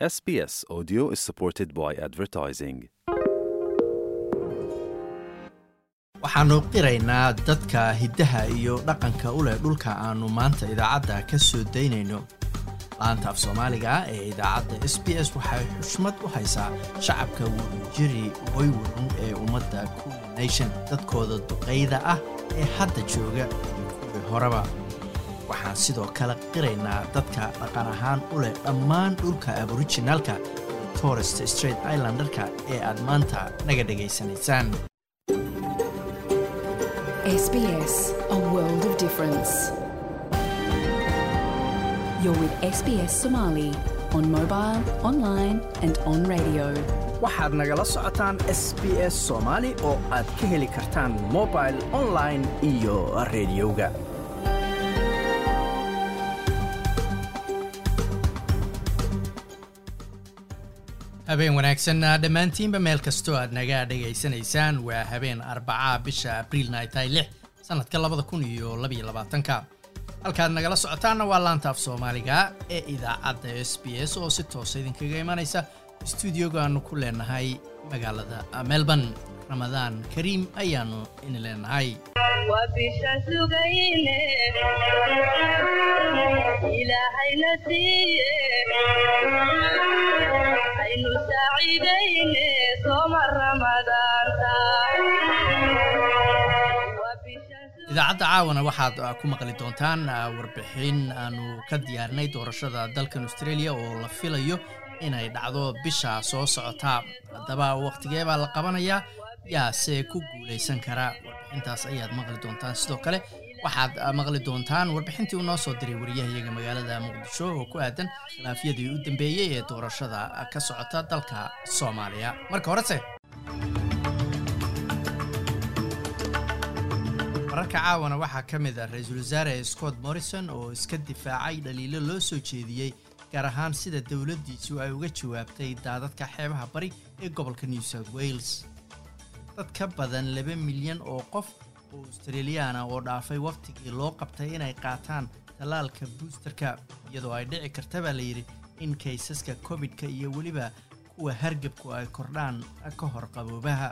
SBS Audio is supported by advertising. waxaannu qiraynaa dadka hiddaha iyo dhaqanka u leh dhulka aannu maanta idaacadda ka soo daynayno laanta af soomaaliga ee idaacadda s b s waxay xushmad u haysaa shacabka wurunjiri waywarun ee ummadda kuwi nation dadkooda duqayda ah ee hadda jooga iyo kuwii horeba waxaan sidoo kale qiraynaa dadka dhaqan ahaan u leh dhammaan dhulka aborijinaalka iyo torest straight islandarka ee aad maanta naga dhegaysanaysaan SBS, a world of difference. You're with SBS Somali on mobile, online, and on radio. waxaad nagala socotaan s b s soomaali oo aad ka heli kartaan mobil online iyo rediyoga habeen wanaagsan dhammaantiinba meel kastoo aad naga dhegaysanaysaan waa habeen arbacaa bisha abriilna ay tahay lix sanadka labada kun iyo labaiyo labaatanka. Halkaad nagala socotaanna waa laanta af soomaaliga ee idaacadda s b s oo si toosa idinkaga imanaysa stuudioga aanu ku leenahay magaalada melbourne ramadaan kariim ayaannu idin leenahay idaacadda caawana waxaad uh, ku maqli doontaan uh, warbixin aanu ka diyaarinay doorashada dalkan australia oo la filayo inay dhacdo bisha soo socota. Haddaba wakhtigee baa la qabanayaa yaase ku guulaysan kara warbixintaas ayaad maqli doontaan. Sidoo kale waxaad uh, maqli doontaan warbixintii uu noo soo diray wariyahayaga magaalada muqdisho oo ku aadan khilaafyadii u dambeeyey ee doorashada uh, ka socota dalka soomaaliya. Marka horese wararka caawana waxaa ka mid ah ra'iisul wasaare scott morrison oo iska difaacay dhaliilo loo soo jeediyey gaar ahaan sida dowladdiisu ay uga jawaabtay daadadka xeebaha bari ee gobolka new south wales dad ka badan laba milyan oo qof oo australiyaana oo dhaafay wakhtigii loo qabtay inay qaataan tallaalka buusterka iyadoo ay dhici karta baa layidhi in kaysaska covid-ka iyo weliba kuwa hargebku ay kordhaan ka hor qaboobaha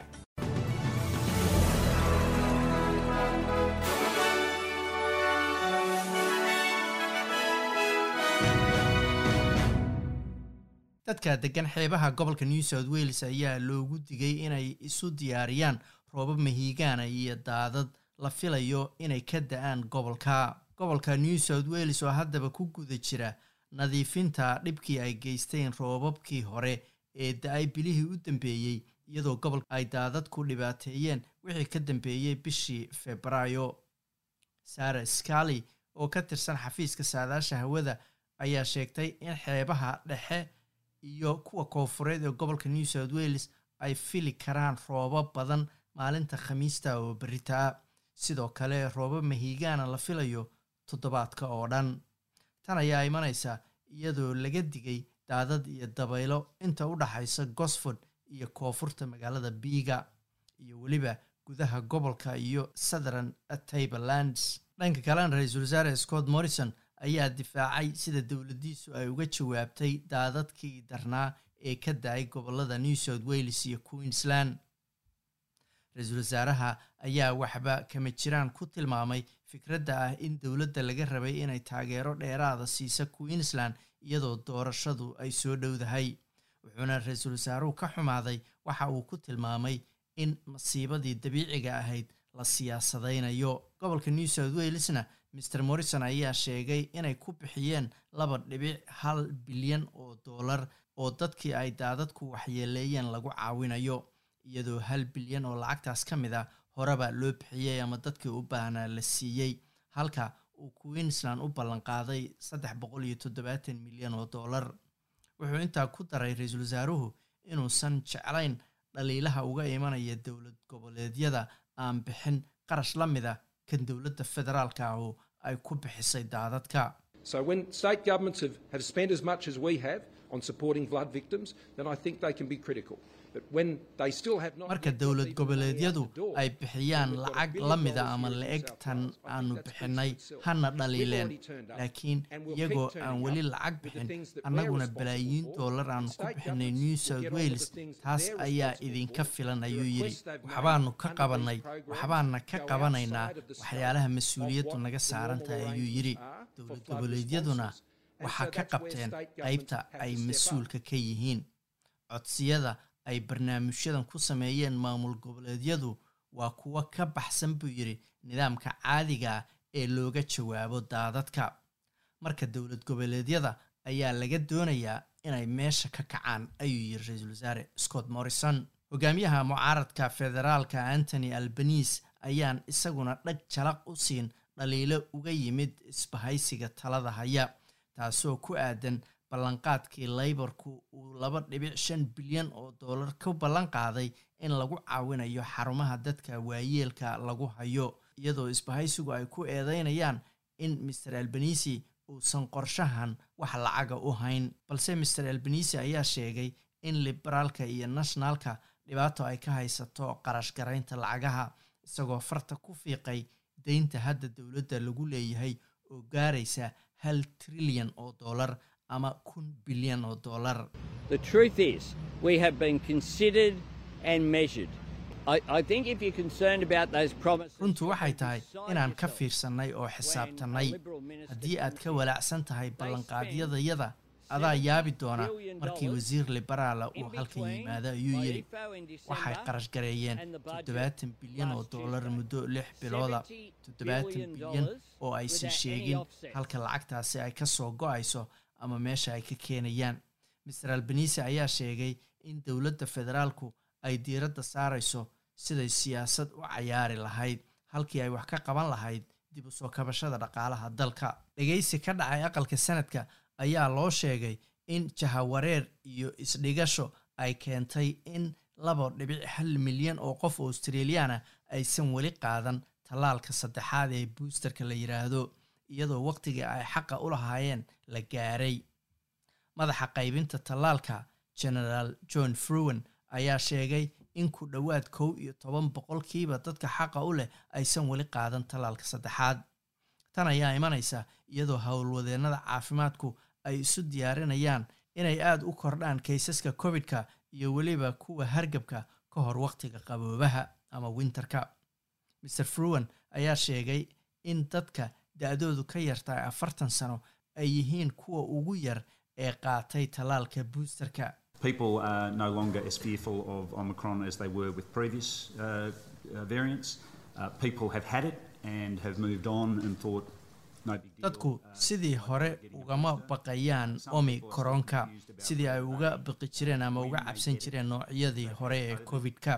dadka degan xeebaha gobolka new south wales ayaa loogu digay inay isu diyaariyaan roobab mahiigaana iyo daadad la filayo inay ka da'aan gobolka. Gobolka new south wales oo haddaba ku guda jira nadiifinta dhibkii ay geysteen roobabkii hore ee da'ay bilihii u dambeeyey iyadoo gobolka ay daadad ku dhibaateeyeen wixii ka dambeeyey bishii febraayo. Sara scali oo ka tirsan xafiiska saadaasha hawada ayaa sheegtay in xeebaha dhexe iyo kuwa koofureed ee gobolka new south wales ay fili karaan roobab badan maalinta khamiista oo berita ah sidoo kale roobab mahiigaana la filayo toddobaadka oo dhan. Tan ayaa imanaysa iyadoo laga digay daadad iyo dabaylo inta u dhaxaysa gosford iyo koonfurta magaalada biiga iyo weliba gudaha gobolka iyo southern tablelands dhanka kalena ra'iisul wasaare scott morrison ayaa difaacay sida dowladdiisu ay uga jawaabtay daadadkii darnaa ee ka da'ay gobollada new south wales iyo queensland. Ra'iisul wasaaraha ayaa waxba kama jiraan ku tilmaamay fikradda ah in dowladda laga rabay inay taageero dheeraada siisa queensland iyadoo doorashadu ay soo dhowdahay wuxuuna ra'iisul wasaaruhu ka xumaaday waxa uu ku tilmaamay in masiibadii dabiiciga ahayd la siyaasadaynayo. Gobolka new south walesna mr morrison ayaa sheegay inay ku bixiyeen laba dhibic hal bilyan oo doolar oo dadkii ay daadadku waxyeeleeyeen lagu caawinayo iyadoo hal bilyan oo lacagtaas ka mid ah horeba loo bixiyey ama dadkii u baahnaa la siiyey halka uu queensland u ballanqaaday saddex boqol iyo toddobaatan milyan oo doolar wuxuu intaa ku daray ra'iisul wasaaruhu inuusan jeclayn dhaliilaha uga imanaya dowlad goboleedyada aan bixin qarash la mid ah kan dowladda federaalka ah oo ay ku bixisay daadadka So when state governments have, have spent as much as we have, on supporting flood victims, then I think they can be critical. Marka dowlad goboleedyadu ay bixiyaan lacag la mida ama here in la-eg South tan Wales. I aanu bixinay hana dhaliileen. laakiin iyagoo aan weli lacag bixin annaguna balaayiin doolar aan ku bixinay new south wales taas ayaa idinka filan ayuu yidhi waxbaanu ka qabanay waxbaana ka qabanaynaa waxyaalaha mas'uuliyaddu naga saaran tahay ayuu yidhi. dowlad goboleedyaduna waxaa ka qabteen qaybta ay mas'uulka ka yihiin. codsiyada ay barnaamijyadan ku sameeyeen maamul goboleedyadu waa kuwo ka baxsan buu yidhi nidaamka caadiga ah ee looga jawaabo daadadka. Marka dowlad goboleedyada ayaa laga doonayaa inay meesha ka kacaan ayuu yidhi ra'iisul wasaare scott morrison. Hogaamiyaha mucaaradka federaalka antony albanise ayaan isaguna dhag jalaq u siin dhaliilo uga yimid isbahaysiga talada haya taasoo ku aadan ballanqaadkii layborku uu laba dhibic shan bilyan oo doolar ku ballan qaaday in lagu caawinayo xarumaha dadka waayeelka lagu hayo iyadoo isbahaysigu ay ku eedeynayaan in maer albanisi uusan qorshahan wax lacaga u hayn. Balse maer albanisi ayaa sheegay in liberaalka iyo nationalka dhibaato ay ka haysato qarash garaynta lacagaha isagoo farta ku fiiqay deynta hadda dowladda lagu leeyahay oo gaaraysa hal trilyan oo dollar ama kun bilyan oo dollar. The truth is, we have been considered and measured. I, I think if you're concerned about those promises, runtu waxay tahay inaan ka fiirsannay oo xisaabtannay haddii aad ka walaacsan tahay ballanqaadyadayada adaa yaabi doona markii wasiir liberaala uu halka yimaado ayuu yidhi waxay December qarash gareeyeen and the budget toddobaatan bilyan oo dollar muddo lix bilooda. 70 toddobaatan billion bilyan oo aysan sheegin halka lacagtaasi ay ka soo go'ayso ama meesha ay ka keenayaan. Maer albanise ayaa sheegay in dowladda federaalku ay diiradda saarayso siday siyaasad u cayaari lahayd halkii ay wax ka qaban lahayd dib u soo kabashada dhaqaalaha dalka. Dhegaysi ka dhacay aqalka sanadka ayaa loo sheegay in jahawareer iyo isdhigasho ay keentay in laba dhibic hal milyan oo qof australiyaana aysan weli qaadan tallaalka saddexaad ee boosterka la yidhaahdo iyadoo waqtigii ay xaqa u lahaayeen la gaaray. Madaxa qaybinta tallaalka generaal john fruwen ayaa sheegay in ku dhowaad kow iyo toban boqolkiiba dadka xaqa u leh aysan weli qaadan tallaalka saddexaad. Tan ayaa imanaysa iyadoo howlwadeennada caafimaadku ay isu diyaarinayaan inay aada u kordhaan kaysaska covid-ka iyo weliba kuwa hargabka ka hor waqtiga qaboobaha ama winterka. Maer fruwen ayaa sheegay in dadka da-doodu ka yartahay afartan sano ay yihiin kuwa ugu yar ee qaatay tallaalka boosterka People are no longer as fearful of Omicron as they were with previous uh, uh, variants. Uh, people have had it and have moved on and thought, no big deal. dadku sidii hore ugama baqayaan omicronka sidii ay uga baqi jireen ama uga cabsan jireen noocyadii hore ee covid-ka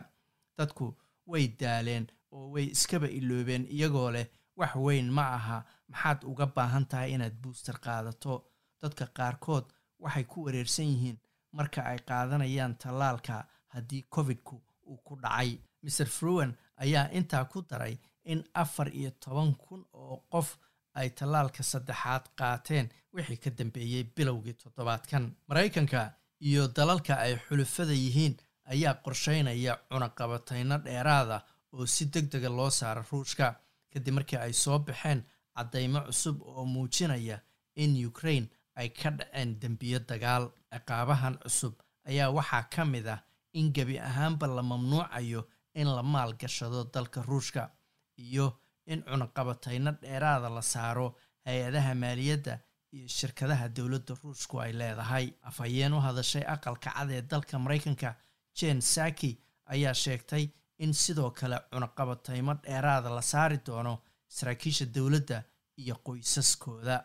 dadku way daaleen oo way iskaba iloobeen iyagoo leh wax weyn ma aha. Maxaad uga baahan tahay inaad booster qaadato? Dadka qaarkood waxay ku wareersan yihiin marka ay qaadanayaan tallaalka haddii covid-ku uu ku dhacay. Maer fruwen ayaa intaa ku daray in afar iyo toban kun oo qof ay tallaalka saddexaad qaateen wixii ka dambeeyey bilowgii toddobaadkan. Maraykanka iyo dalalka ay xulufada yihiin ayaa qorsheynaya cunaqabatayno dheeraada oo si deg dega loo saaro ruushka kadib markii ay soo baxeen caddaymo cusub oo muujinaya in ukraine ay ka dhaceen dembiyo dagaal. Ciqaabahan cusub ayaa waxaa ka mid ah in gebi ahaanba la mamnuucayo in la maalgashado dalka ruushka iyo in cunaqabatayno dheeraada la saaro hay'adaha maaliyadda iyo shirkadaha dowladda ruushku ay leedahay. Afhayeen u hadashay aqalka cad ee dalka maraykanka jen saki ayaa sheegtay in sidoo kale cunaqabataymo dheeraada la saari doono saraakiisha dowladda iyo qoysaskooda.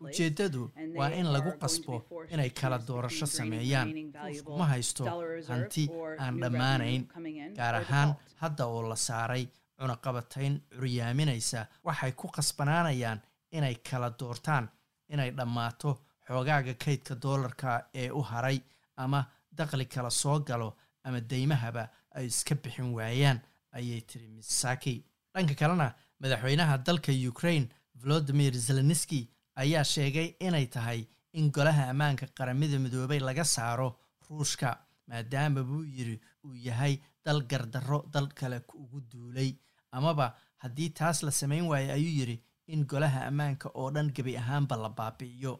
Ujeeddadu waa in lagu qasbo inay kala doorasho sameeyaan. ruushku ma haysto hanti aan dhammaanayn gaar ahaan hadda oo la saaray cunaqabatayn curyaaminaysa waxay ku qasbanaanayaan inay kala doortaan inay dhammaato xoogaaga kaydka doolarka ee u haray ama daqli kala soo galo ama deymahaba ay iska bixin waayaan ayay tiri miss saki dhanka kalena madaxweynaha dalka ukraine volodimir zelenski ayaa sheegay inay tahay in golaha ammaanka qaramada midoobay laga saaro ruushka maadaama buu yidhi uu yahay dal gardarro dal kale ugu duulay. Amaba haddii taas la samayn waayo ayuu yidhi in golaha ammaanka oo dhan gebi ahaanba la baabi'iyo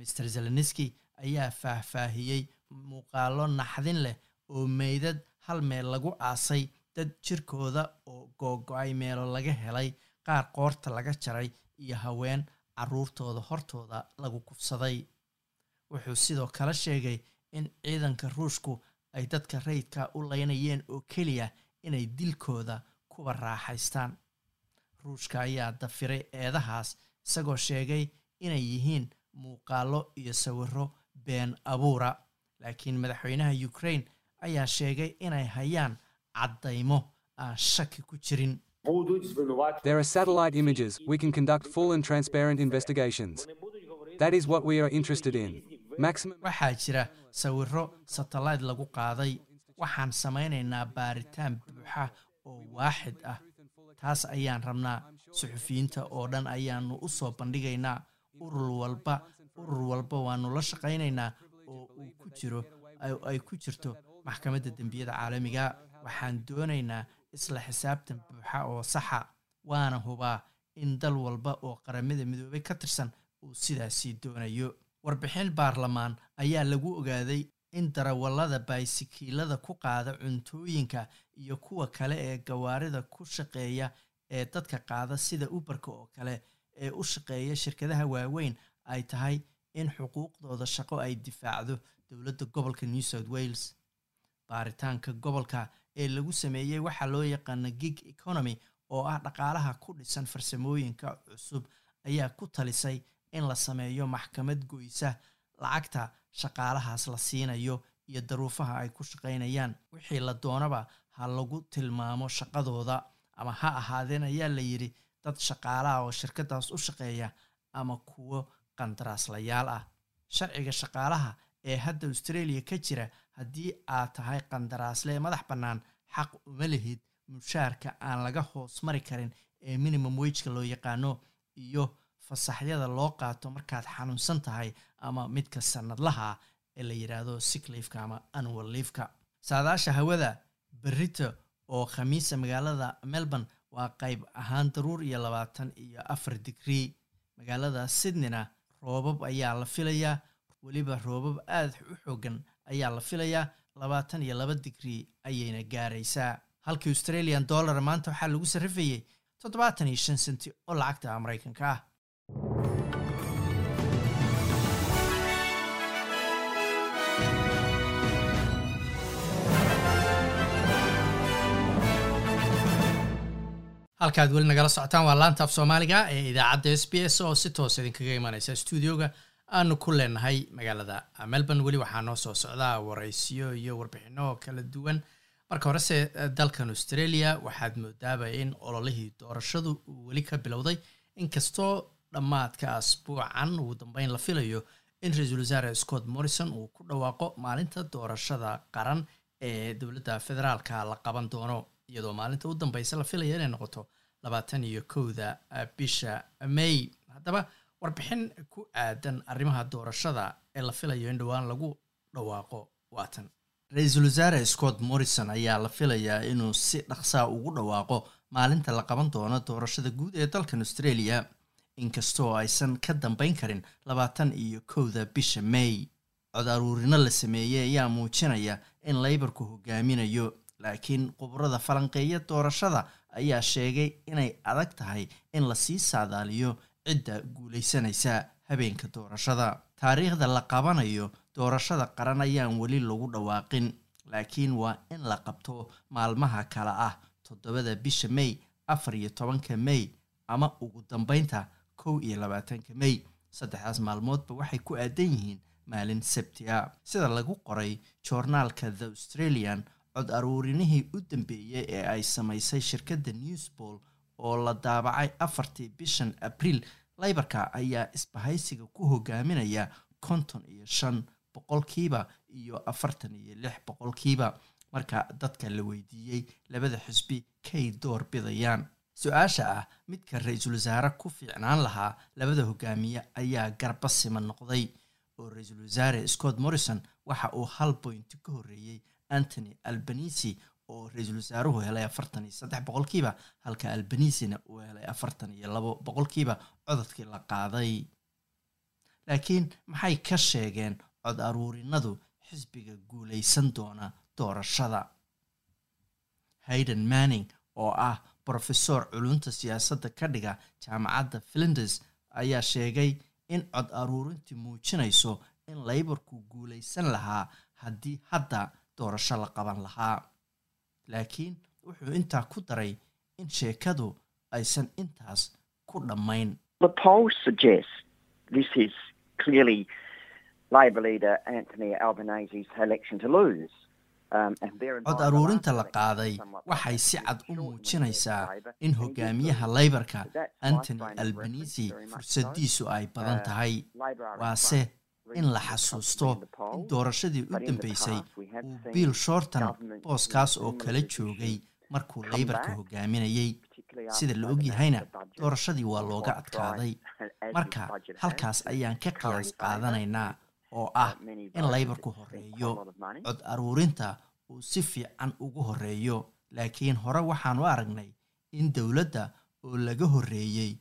master zelenski ayaa faahfaahiyey muuqaalo naxdin leh oo meydad hal meel lagu aasay dad jirkooda oo googo-ay meelo laga helay qaar qoorta laga jaray iyo haween caruurtooda hortooda lagu kufsaday wuxuu sidoo kale sheegay in ciidanka ruushku ay dadka rayidka u laynayeen oo keliya inay dilkooda kuwa raaxaystaan. Ruushka ayaa dafiray eedahaas isagoo sheegay inay yihiin muuqaalo iyo sawiro been abuura laakiin madaxweynaha ukraine ayaa sheegay inay hayaan caddaymo aan shaki ku jirin There are satellite images. We can conduct full and transparent investigations. That is what we are interested in. Maximum. waxaa jira sawiro satellite lagu qaaday waxaan samaynaynaa baaritaan buuxa oo waaxid ah taas ayaan rabnaa suxufiyiinta oo dhan ayaanu u soo bandhigaynaa urur walba urur walba waanu la shaqaynaynaa oo uu ku jiro ay ku jirto maxkamadda dembiyada caalamiga. Waxaan doonaynaa isla xisaabtan buuxa oo saxa waana hubaa in dal walba oo qaramada midoobay ka tirsan uu sidaasii doonayo. Warbixin baarlamaan ayaa lagu ogaaday in darawallada baaysikiilada ku qaada cuntooyinka iyo kuwa kale ee gawaarida ku shaqeeya ee dadka qaada sida uberka oo kale ee u shaqeeya shirkadaha waaweyn ay tahay in xuquuqdooda shaqo ay difaacdo dowladda gobolka new south wales. Baaritaanka gobolka ee lagu sameeyey waxaa loo yaqaana gig economy oo ah dhaqaalaha ku dhisan farsamooyinka cusub ayaa ku talisay in la sameeyo maxkamad goysa lacagta shaqaalahaas la siinayo iyo daruufaha ay ku shaqaynayaan wixii la doonaba ha lagu tilmaamo shaqadooda ama ha ahaadeen ayaa la yidhi dad shaqaalaha oo shirkadaas u shaqeeya ama kuwo qandaraaslayaal ah. Sharciga shaqaalaha ee hadda australia ka jira haddii aad tahay qandaraasle madax bannaan xaq uma lihid mushaarka aan laga hoos mari karin ee minimum wejka loo yaqaano iyo fasaxyada loo qaato markaad xanuunsan tahay ama midka sanadlaha ee la yidhaahdo sickliifka ama annual liifka saadaasha hawada berito oo khamiisa magaalada melbourne waa qayb ahaan daruur iyo labaatan iyo afar digrii magaalada sydneyna roobab ayaa la filayaa. Weliba roobab aada u xoogan ayaa la filayaa. Labaatan iyo laba digrii ayayna gaaraysaa. Halkii australian dollar maanta waxaa lagu sarrifayey toddobaatan iyo shan senti oo lacagta maraykanka ah halkaad weli nagala socotaan waa laanta af soomaaliga ee idaacadda s b s oo si toos idinkaga imaneysa stuudioga aanu ku leenahay magaalada. Melbourne weli waxaa noo soo socdaa waraysiyo iyo warbixino kala duwan. Marka horese dalkan australia waxaad moodaaba in ololihii doorashadu uu weli ka bilowday. Inkastoo dhammaadka asbuucan ugu dambeyn la filayo in ra'iisul wasaare scott morrison uu ku dhawaaqo maalinta doorashada qaran ee dowladda federaalka la qaban doono iyadoo maalinta u dambeysa la filaya inay noqoto labaatan iyo kowda bisha may. Haddaba warbixin ku aadan arrimaha doorashada ee la filayo in dhowaan lagu dhawaaqo waatan ra'iisul wasaare scott morrison ayaa la filayaa inuu si dhaqsaa ugu dhawaaqo maalinta la qaban doono doorashada guud ee dalkan australia inkastoo aysan ka dambeyn karin labaatan iyo kowda bisha may. Cod aruurino la sameeyey ayaa muujinaya in laybarku hogaaminayo laakiin khubrada falanqeeya doorashada ayaa sheegay inay adag tahay in la sii saadaaliyo cidda guulaysanaysa habeenka doorashada. Taariikhda la qabanayo doorashada qaran ayaan weli lagu dhawaaqin laakiin waa in la qabto maalmaha kale ah toddobada bisha may afar iyo tobanka may ama ugu dambeynta kow iyo labaatanka may. Saddexdaas maalmoodba waxay ku aadan yihiin maalin sabti a sida lagu qoray joornaalka the australian cod aruurinihii u dambeeyey ee ay samaysay shirkadda newsball oo la daabacay afartii bishan abriil laybarka ayaa isbahaysiga ku hogaaminaya konton iyo shan boqolkiiba iyo afartan iyo lix boqolkiiba. Marka dadka la weydiiyey labada xisbi kay door bidayaan. Su'aasha ah midka ra'iisul wasaare ku fiicnaan lahaa labada hogaamiye ayaa garba siman noqday. Oo ra'iisul wasaare scott morrison waxa uu hal boynti ka horreeyey antony albanisi oo ra'iisul wasaaruhu helay afartan iyo saddex boqolkiiba halka albanisina uu helay afartan iyo labo boqolkiiba codadkii la qaaday. Laakiin maxay ka sheegeen cod aruurinadu xisbiga guulaysan doona doorashada? Hayden manning oo ah brofesor culunta siyaasadda ka dhiga jaamacadda flinders ayaa sheegay in cod aruurintii muujinayso in laybarku guulaysan lahaa haddii hadda doorasho la qaban lahaa. Laakiin wuxuu intaa ku daray in sheekadu aysan intaas ku dhammayn. Cod aruurinta la qaaday waxay si cad u muujinaysaa in hogaamiyaha laybarka antony albanisi fursadiisu ay badan tahay. Waase in la xasuusto in doorashadii u dambeysay uu bill shorton booskaas oo kala joogay markuu laybarka hogaaminayay. Sida la ogyahayna doorashadii waa looga adkaaday. Marka halkaas ayaan ka qiyaas qaadanaynaa oo ah in laybarku horeeyo cod aruurinta uu si fiican ugu horeeyo laakiin hore waxaan u aragnay in dowladda oo laga horreeyey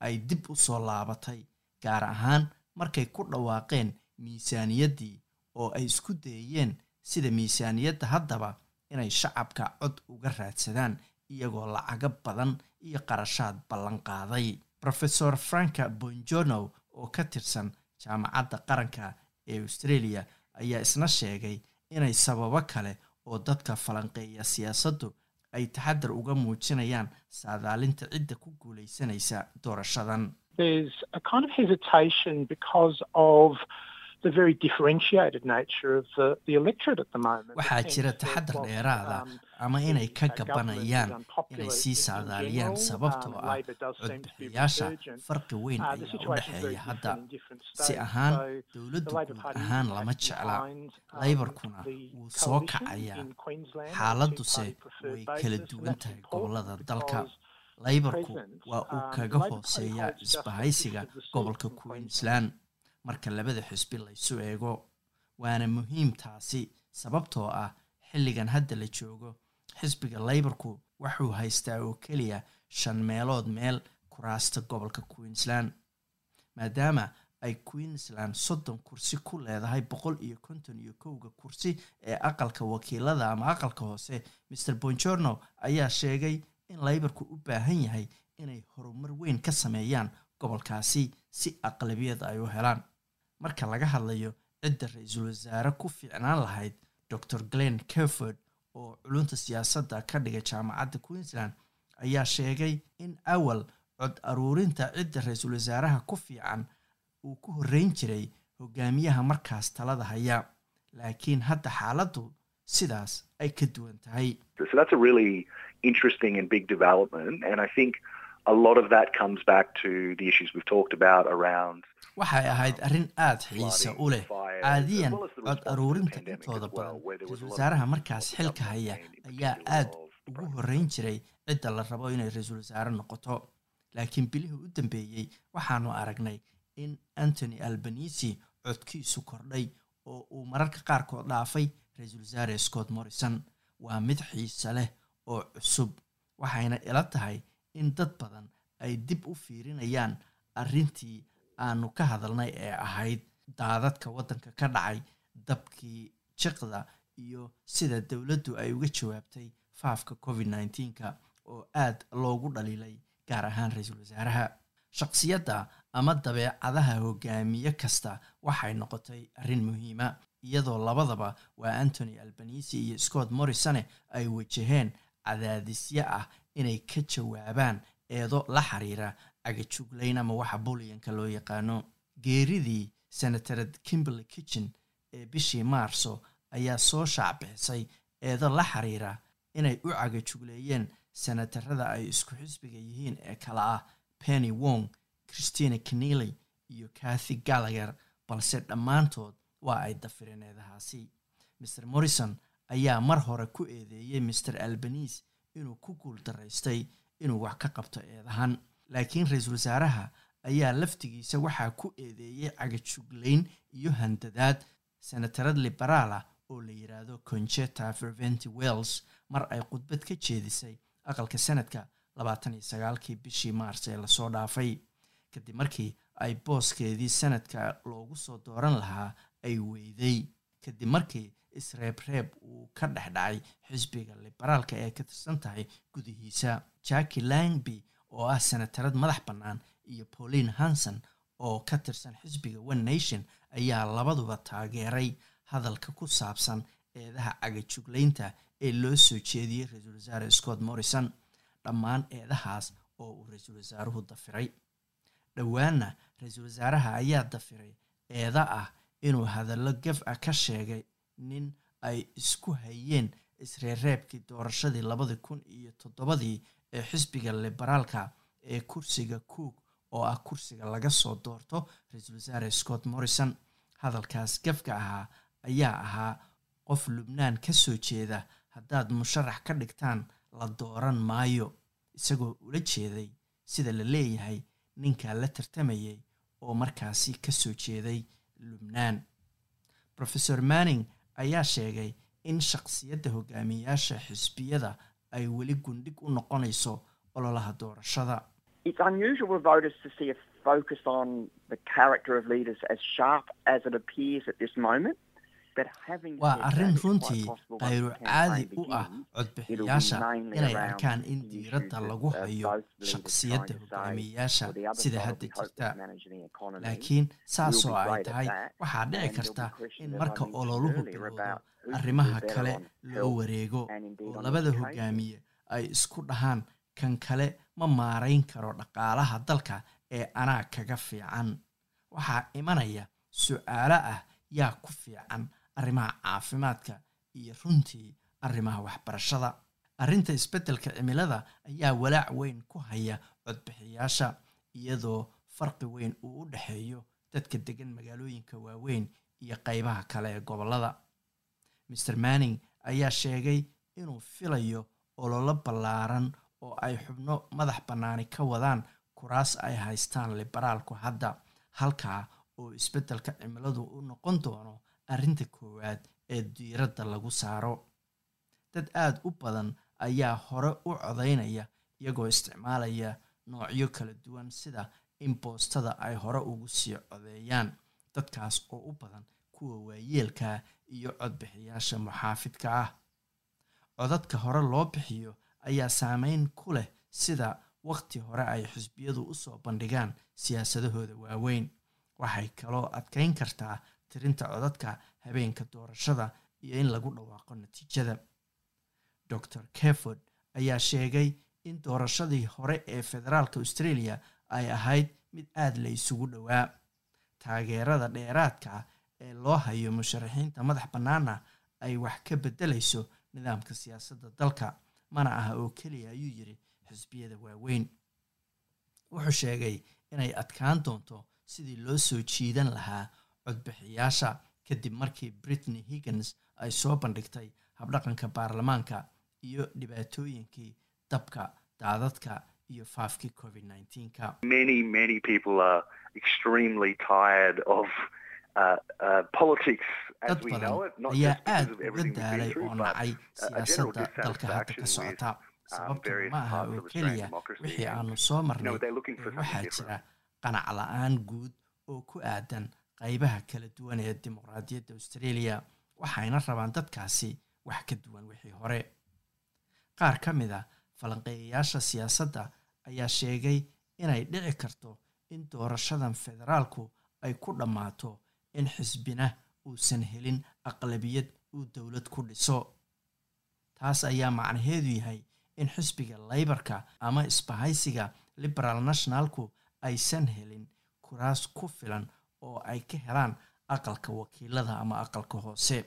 ay dib u soo laabatay gaar ahaan markay ku dhawaaqeen miisaaniyaddii oo ay isku dayeen sida miisaaniyadda haddaba inay shacabka cod uga raadsadaan iyagoo lacago badan iyo qarashaad ballan qaaday. Rofesor franka bonjono oo ka tirsan jaamacadda qaranka ee australia ayaa isna sheegay inay sababo kale oo dadka falanqeeya siyaasaddu ay taxadar uga muujinayaan saadaalinta cidda ku guulaysanaysa doorashadan waxaa jira taxadar dheeraada ama inay ka gabanayaan inay sii saadaaliyaan sababtoo ah codbixiyaasha farqi weyn ayaa u dhexeeya hadda si ahaan dowladdu guud ahaan lama jecla laybarkuna wuu soo kacayaa xaaladduse way kala duwan tahay gobollada dalka laybarku waa uu kaga hooseeyaa isbahaysiga gobolka queensland. Marka labada xisbi laysu eego waana muhiim taasi sababtoo ah xilligan hadda la joogo xisbiga laybarku wuxuu haystaa oo keliya shan meelood meel kuraasta gobolka queensland. Maadaama ay queensland soddon kursi ku leedahay boqol iyo konton iyo kowga kursi ee aqalka wakiilada ama aqalka hoose maer bonjorno ayaa sheegay in laybarku u baahan yahay inay horumar weyn ka sameeyaan gobolkaasi si aqlabiyad ay u helaan. Marka laga hadlayo cidda ra'iisul wasaare ku fiicnaan lahayd dor glenn kerford oo culunta siyaasadda ka dhiga jaamacadda queensland ayaa sheegay in awal cod aruurinta cidda ra'iisul wasaaraha ku fiican uu ku horreyn jiray hogaamiyaha markaas talada haya. Laakiin hadda xaaladdu sidaas ay ka duwan tahay interesting and big development. And I think a lot of that comes back to the issues we've talked about around. waxay ahayd arrin aada xiise u leh caadiyan cod aruurinta intooda badan ra'iisul wasaaraha markaas xilka haya ayaa aada ugu horreyn jiray cidda la rabo inay ra'iisul wasaare noqoto laakiin bilihii u dambeeyey waxaanu aragnay in antony albanisi codkiisu kordhay oo uu mararka qaarkood dhaafay ra'iisul wasaare scott morrison waa mid xiise leh oo cusub waxayna ila tahay in dad badan ay dib u fiirinayaan arrintii aanu ka hadalnay ee ahayd. Daadadka waddanka ka dhacay dabkii jiqda iyo sida dowladdu ay uga jawaabtay faafka covid nneteen-ka oo aada loogu dhaliilay gaar ahaan ra'iisul wasaaraha. Shaqsiyadda ama dabeecadaha hogaamiye kasta waxay noqotay arrin muhiima iyadoo labadaba waa antony albanisi iyo scott morrisone ay wajaheen cadaadisyo ah inay ka jawaabaan eedo la xiriira cagajuglayn ama waxa buliyanka loo yaqaano geeridii senatarad kimberley kitchen ee bishii maarso ayaa soo shaacbixisay eedo la xiriira inay u cagajugleeyeen senatarada ay isku xisbiga yihiin ee kale ah penny wong christina kenely iyo kathy gallager balse dhammaantood waa ay dafireen eedahaasi mer morrison ayaa mar hore ku eedeeyey maer albanise inuu ku guul daraystay inuu wax ka qabto eedahan. Laakiin ra'iisul wasaaraha ayaa laftigiisa waxaa ku eedeeyey cagajuglayn iyo handadaad senatarad liberaal ah oo la yidhaahdo concheta ferventi wells mar ay khudbad ka jeedisay aqalka sanadka labaatan iyo sagaalkii bishii maars ee la soo dhaafay. Kadib markii ay booskeedii sanadka loogu soo dooran lahaa ay weyday kadib markii isreebreeb uu ka dhex dhacay xisbiga liberaalka ee ka tirsan tahay gudihiisa jacki langby oo ah senatarad madax bannaan iyo pauline hanson oo ka tirsan xisbiga one nation ayaa labaduba taageeray hadalka ku saabsan eedaha cagajuglaynta ee loo soo jeediyey ra'iisul wasaare scott morrison dhammaan eedahaas oo uu ra'iisul wasaaruhu dafiray. Dhowaanna ra'iisul wasaaraha ayaa dafiray eeda ah inuu hadallo gaf ah ka sheegay nin ay isku hayeen isreereebkii doorashadii labadii kun iyo toddobadii ee xisbiga liberaalka ee kursiga cook oo ah kursiga laga soo doorto ra'iisul wasaare scott morrison. Hadalkaas gafka ahaa ayaa ahaa qof lubnaan ka soo jeeda haddaad musharax ka dhigtaan la dooran maayo isagoo ula jeeday sida la leeyahay ninkaa la tartamayay oo markaasi ka soo jeeday lubnaan rofeor manning ayaa sheegay in shaqsiyadda hogaamiyayaasha xisbiyada ay weli gundhig u noqonayso ololaha doorashada waa arrin runtii khayru caadi u ah codbixiyaasha inay arkaan in diiradda lagu hayo shaqsiyadda hogaamiyayaasha sida hadda jirta. laakiin saasoo ay tahay waxaa dhici karta in marka ololuhu bilowdo arrimaha kale loo wareego oo labada hogaamiye ay isku dhahaan kan kale ma maarayn karo dhaqaalaha dalka ee anaa kaga fiican. Waxaa imanaya su'aalo ah yaa ku fiican arrimaha caafimaadka iyo runtii arrimaha waxbarashada. Arrinta isbeddelka cimilada ayaa walaac weyn ku haya codbixiyaasha iyadoo farqi weyn uu u dhexeeyo dadka degan magaalooyinka waaweyn iyo qeybaha kale ee gobollada. Maer manning ayaa sheegay inuu filayo ololo ballaaran oo ay xubno madax bannaani ka wadaan kuraas ay haystaan liberaalku hadda halkaa oo isbeddelka cimiladu u noqon doono arrinta koowaad ee diiradda lagu saaro. Dad aada u badan ayaa hore u codaynaya iyagoo isticmaalaya noocyo kala duwan sida in boostada ay hore ugu sii codeeyaan dadkaas oo u badan kuwa waayeelka iyo codbixiyaasha muxaafidka ah. Codadka hore loo bixiyo ayaa saameyn ku leh sida waqti hore ay xisbiyadu u soo bandhigaan siyaasadahooda waaweyn. Waxay kaloo adkeyn kartaa tirinta codadka habeenka doorashada iyo in lagu dhawaaqo natiijada. Dor keford ayaa sheegay in doorashadii hore ee federaalka australia ay ahayd mid aada la isugu dhowaa. Taageerada dheeraadka ah ee loo hayo musharaxiinta madax bannaana ay wax ka beddelayso nidaamka siyaasadda dalka mana aha oo keliya ayuu yidhi xisbiyada waaweyn. Wuxuu sheegay inay adkaan doonto sidii loo soo jiidan lahaa codbixiyaasha kadib markii britney higgins ay soo bandhigtay habdhaqanka baarlamaanka iyo dhibaatooyinkii dabka daadadka iyo faafkii covid nneteen-ka Many, many people are extremely tired of uh, uh, dad badan ayaa aada of uga daalay oo nacay uh, siyaasadda dalka hadda ka socota. um, various ma aha oo keliya wixii aanu soo marnay waxaa jira qanac la'aan guud oo ku aadan qeybaha kala duwan ee dimuqraadiyadda australia waxayna rabaan dadkaasi wax ka duwan wixii hore. Qaar ka mid a falanqeeyayaasha siyaasadda ayaa sheegay inay dhici karto in doorashadan federaalku ay ku dhammaato in xisbina uusan helin aqlabiyad uu dowlad ku dhiso. Taas ayaa macnaheedu yahay in xisbiga laybarka ama isbahaysiga liberal nationalku aysan helin kuraas ku filan oo ay ka helaan aqalka wakiilada ama aqalka hoose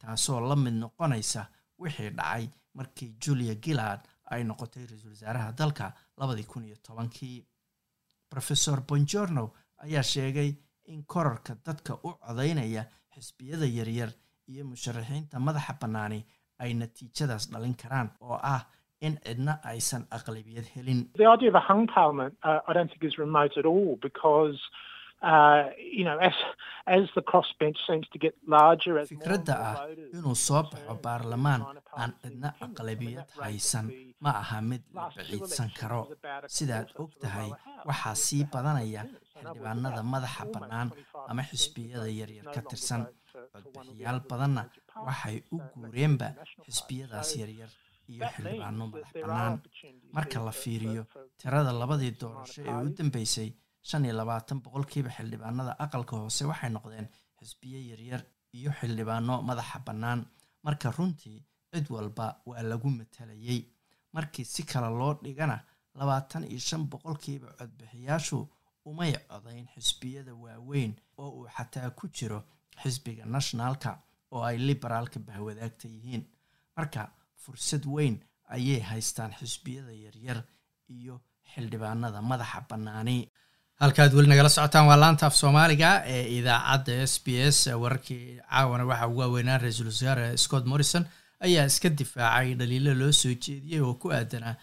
taasoo la mid noqonaysa wixii dhacay markii julia gillard ay noqotay ra'iisul wasaaraha dalka labadii kun iyo tobankii. Rofesor bonjorno ayaa sheegay in korarka dadka u codaynaya xisbiyada yaryar iyo musharaxiinta madaxa bannaani ay natiijadaas dhalin karaan oo ah in cidna aysan aqlabiyad helin Uh, I don't think is remote at all because, you know, as as the crossbench seems to get larger, as more and fikradda ah inuu soo baxo baarlamaan aan cidna aqlabiyad haysan ma aha mid la biciidsan karo sidaad og tahay waxaa sii badanaya xildhibaanada madaxa bannaan ama xisbiyada yaryar ka tirsan codbixiyaal badanna waxay u guureenba xisbiyadaas yaryar iyo xildhibaano madax bannaan marka la fiiriyo tirada labadii doorasho ee u dambeysay shan iyo labaatan boqolkiiba xildhibaanada aqalka hoose waxay noqdeen xisbiyo yaryar iyo xildhibaano madaxa bannaan. Marka runtii cid walba waa lagu matalayay. Markii si kale loo dhigana labaatan iyo shan boqolkiiba codbixiyaashu umay codayn xisbiyada waaweyn oo uu xataa ku jiro xisbiga nationalka oo ay liberaalka bahwadaagta yihiin. Marka fursad weyn ayay haystaan xisbiyada yaryar iyo xildhibaanada madaxa bannaani halkaad weli nagala socotaan waa laanta af soomaaliga ee idaacadda s b s wararkii caawana waxaa ugu waaweynaa ra'iisul wasaare scott morrison ayaa iska difaacay dhaliilo loo soo jeediyey oo ku aadanaa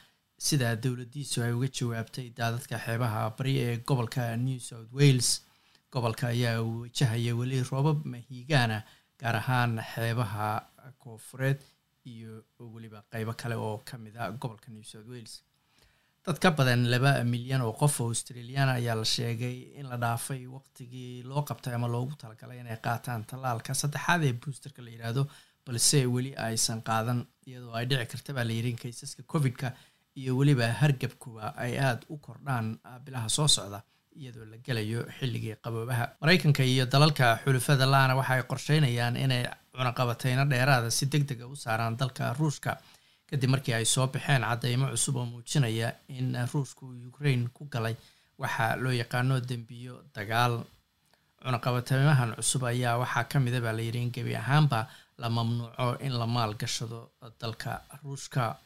sida dowladdiisu ay uga jawaabtay daadadka xeebaha bari ee gobolka new south wales. Gobolka ayaa wajahaya weli roobab mahiigaana gaar ahaan xeebaha koofureed iyo weliba qeybo kale oo ka mid a gobolka new south wales dad ka badan laba milyan oo qof oo australiana ayaa la sheegay in la dhaafay waqtigii loo qabtay ama loogu talagalay inay qaataan tallaalka. Saddexaad ee boosterka la yidhaahdo balse weli aysan qaadan iyadoo ay dhici karta baa la yidhi in kaysaska covid-ka iyo weliba hargabkuba ay aada u kordhaan bilaha soo socda iyadoo la gelayo xilligii qaboobaha. Maraykanka iyo dalalka xulufada la-ana waxa ay qorsheynayaan inay cunaqabateyno dheeraada si deg dega u saaraan dalka ruushka kadib markii ay soo baxeen caddeymo cusub oo muujinaya in ruushku ukraine ku galay waxaa loo yaqaano dembiyo dagaal. Cunaqabateymahan cusub ayaa waxaa ka mida baa layidhi in gebi ahaanba la mamnuuco in la maal gashado dalka ruushka.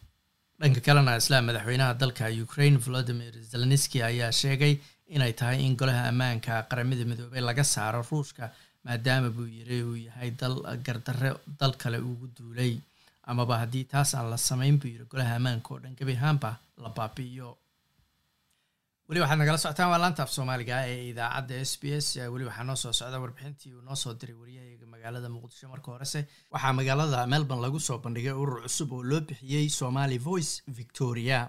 Dhanka kalena isla madaxweynaha dalka ukraine volodimir zelenski ayaa sheegay inay tahay in golaha ammaanka qaramada midoobey laga saaro ruushka maadaama buu yiri uu yahay dal gardarre dal kale ugu duulay amaba haddii taas aan la samayn buu yiri golaha ammaanka oo dhan gebi ahaanba la baabi'iyo. Weli waxaad nagala socotaan waa laanta af soomaaliga ee idaacadda s b s. Weli waxaa noo soo socda warbixintii uu noo soo diray wariyahayaga magaalada muqdisho marka horese waxaa magaalada melbourne lagu soo bandhigay urur cusub oo loo bixiyey somali voice victoria.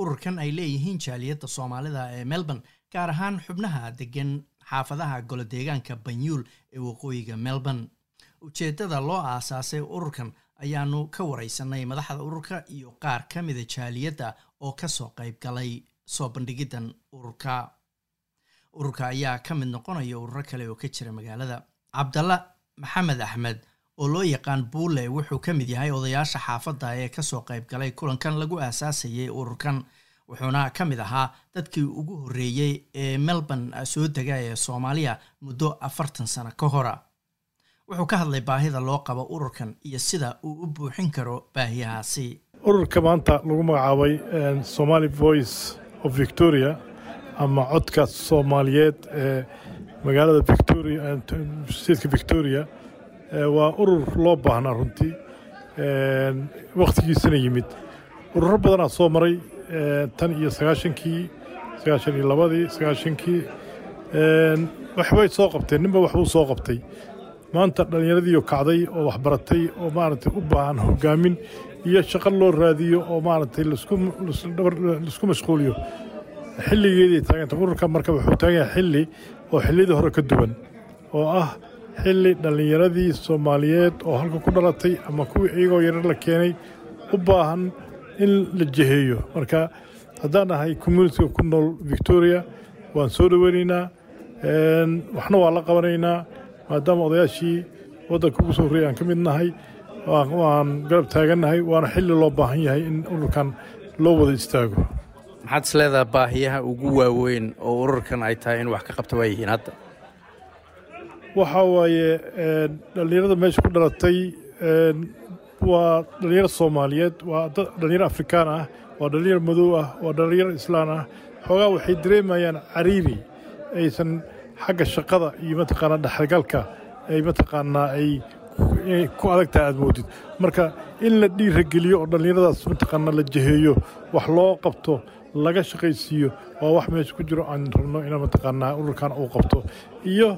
Ururkan ay leeyihiin jaaliyadda soomaalida ee melbourne gaar ahaan xubnaha degan xaafadaha golodeegaanka banyuul ee waqooyiga melbourne. Ujeeddada loo aasaasay ururkan ayaanu ka wareysanay madaxda ururka iyo qaar ka mida jaaliyadda oo ka soo qayb galay soo bandhigidan ururka. Ururka ayaa ka mid noqonaya ururo kale oo ka jira magaalada. Cabdalla maxamed axmed oo loo yaqaan buule wuxuu ka mid yahay odayaasha xaafadda ee ka soo qayb galay kulankan lagu aasaasayay ururkan wuxuuna ka mid ahaa dadkii ugu horreeyey ee melbourne soo dega ee soomaaliya muddo afartan sano ka hora wuxuu ka hadlay baahida loo qabo ururkan iyo sida uu u buuxin karo baahiyahaasi. Ururka maanta lagu magacaabay somali voice of victoria ama codka soomaaliyeed ee magaalada victoria statka victoria waa urur loo baahnaa runtii wakhtigiisana yimid. Ururo badanaa soo maray tan iyo sagaashankii sagaashan iyo labadii sagaashankii waxbay soo qabteen ninba waxbuu soo qabtay maanta dhallinyaradiiyo kacday oo waxbaratay oo maaragtay u baahan hogaamin iyo shaqo loo raadiyo oo maaragtay la isku mashquuliyo. Xilligeeday taaganta ururka marka wuxuu taagan yahay xilli oo xilliyadii hore ka duwan oo ah xilli dhallinyaradii soomaaliyeed oo halka ku dhalatay ama kuwii iyagoo yarar la keenay u baahan in la jeheeyo. Marka haddaan nahay communitiga ku nool victoria waan soo dhoweynaynaa waxna waa la qabanaynaa maadaama odayaashii waddanka ugu soo horreeyay aan ka mid nahay waan garab taagannahay waana xilli loo baahan yahay in ururkan loo wada istaago. Maxaad is leedaha baahiyaha ugu waaweyn oo ururkan ay tahay in wax ka qabta waa yihiin hadda? Waxaa waaye dhallinyarada meesha ku dhalatay waa dhallinyaro soomaaliyeed waa dhallinyaro afrikaan ah waa dhallinyaro madow ah waa dhallinyaro islaan ah. Xoogaa waxay dareemayaan cariiri aysan xagga shaqada iyo mataqaanaa dhexgalka ay mataqaanaa ay ku adagtaha aad moodid marka in la dhiirageliyo oo dhallinyaradaas mataqaana la jeheeyo wax loo qabto laga shaqaysiiyo waa wax meesha ku jiro aan rabno in mataqaanaa ururkan uu qabto. Iyo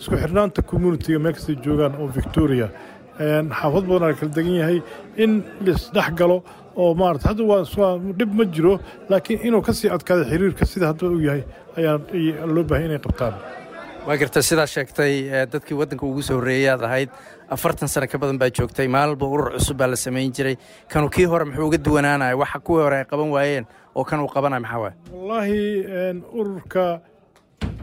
isku xirnaanta communitiga meel kastay joogaan oo victoria. Xaafad badan kala degan yahay in laisdhex galo oo maarata hadda waa dhib ma jiro laakiin inuu ka sii xiriirka sida hadda uu yahay ayaa loo baahay inay qabtaan waa garta sidaa sheegtay dadkii waddanka ugu soo horreeyaad ahayd. Afartan sano ka badan baa joogtay maalinba urur cusub baa la samayn jiray. Kanu kii hore muxuu uga duwanaanaya waxa kuwii hore ay qaban waayeen oo kan uu qabanaya maxaa waay wallaahi ururka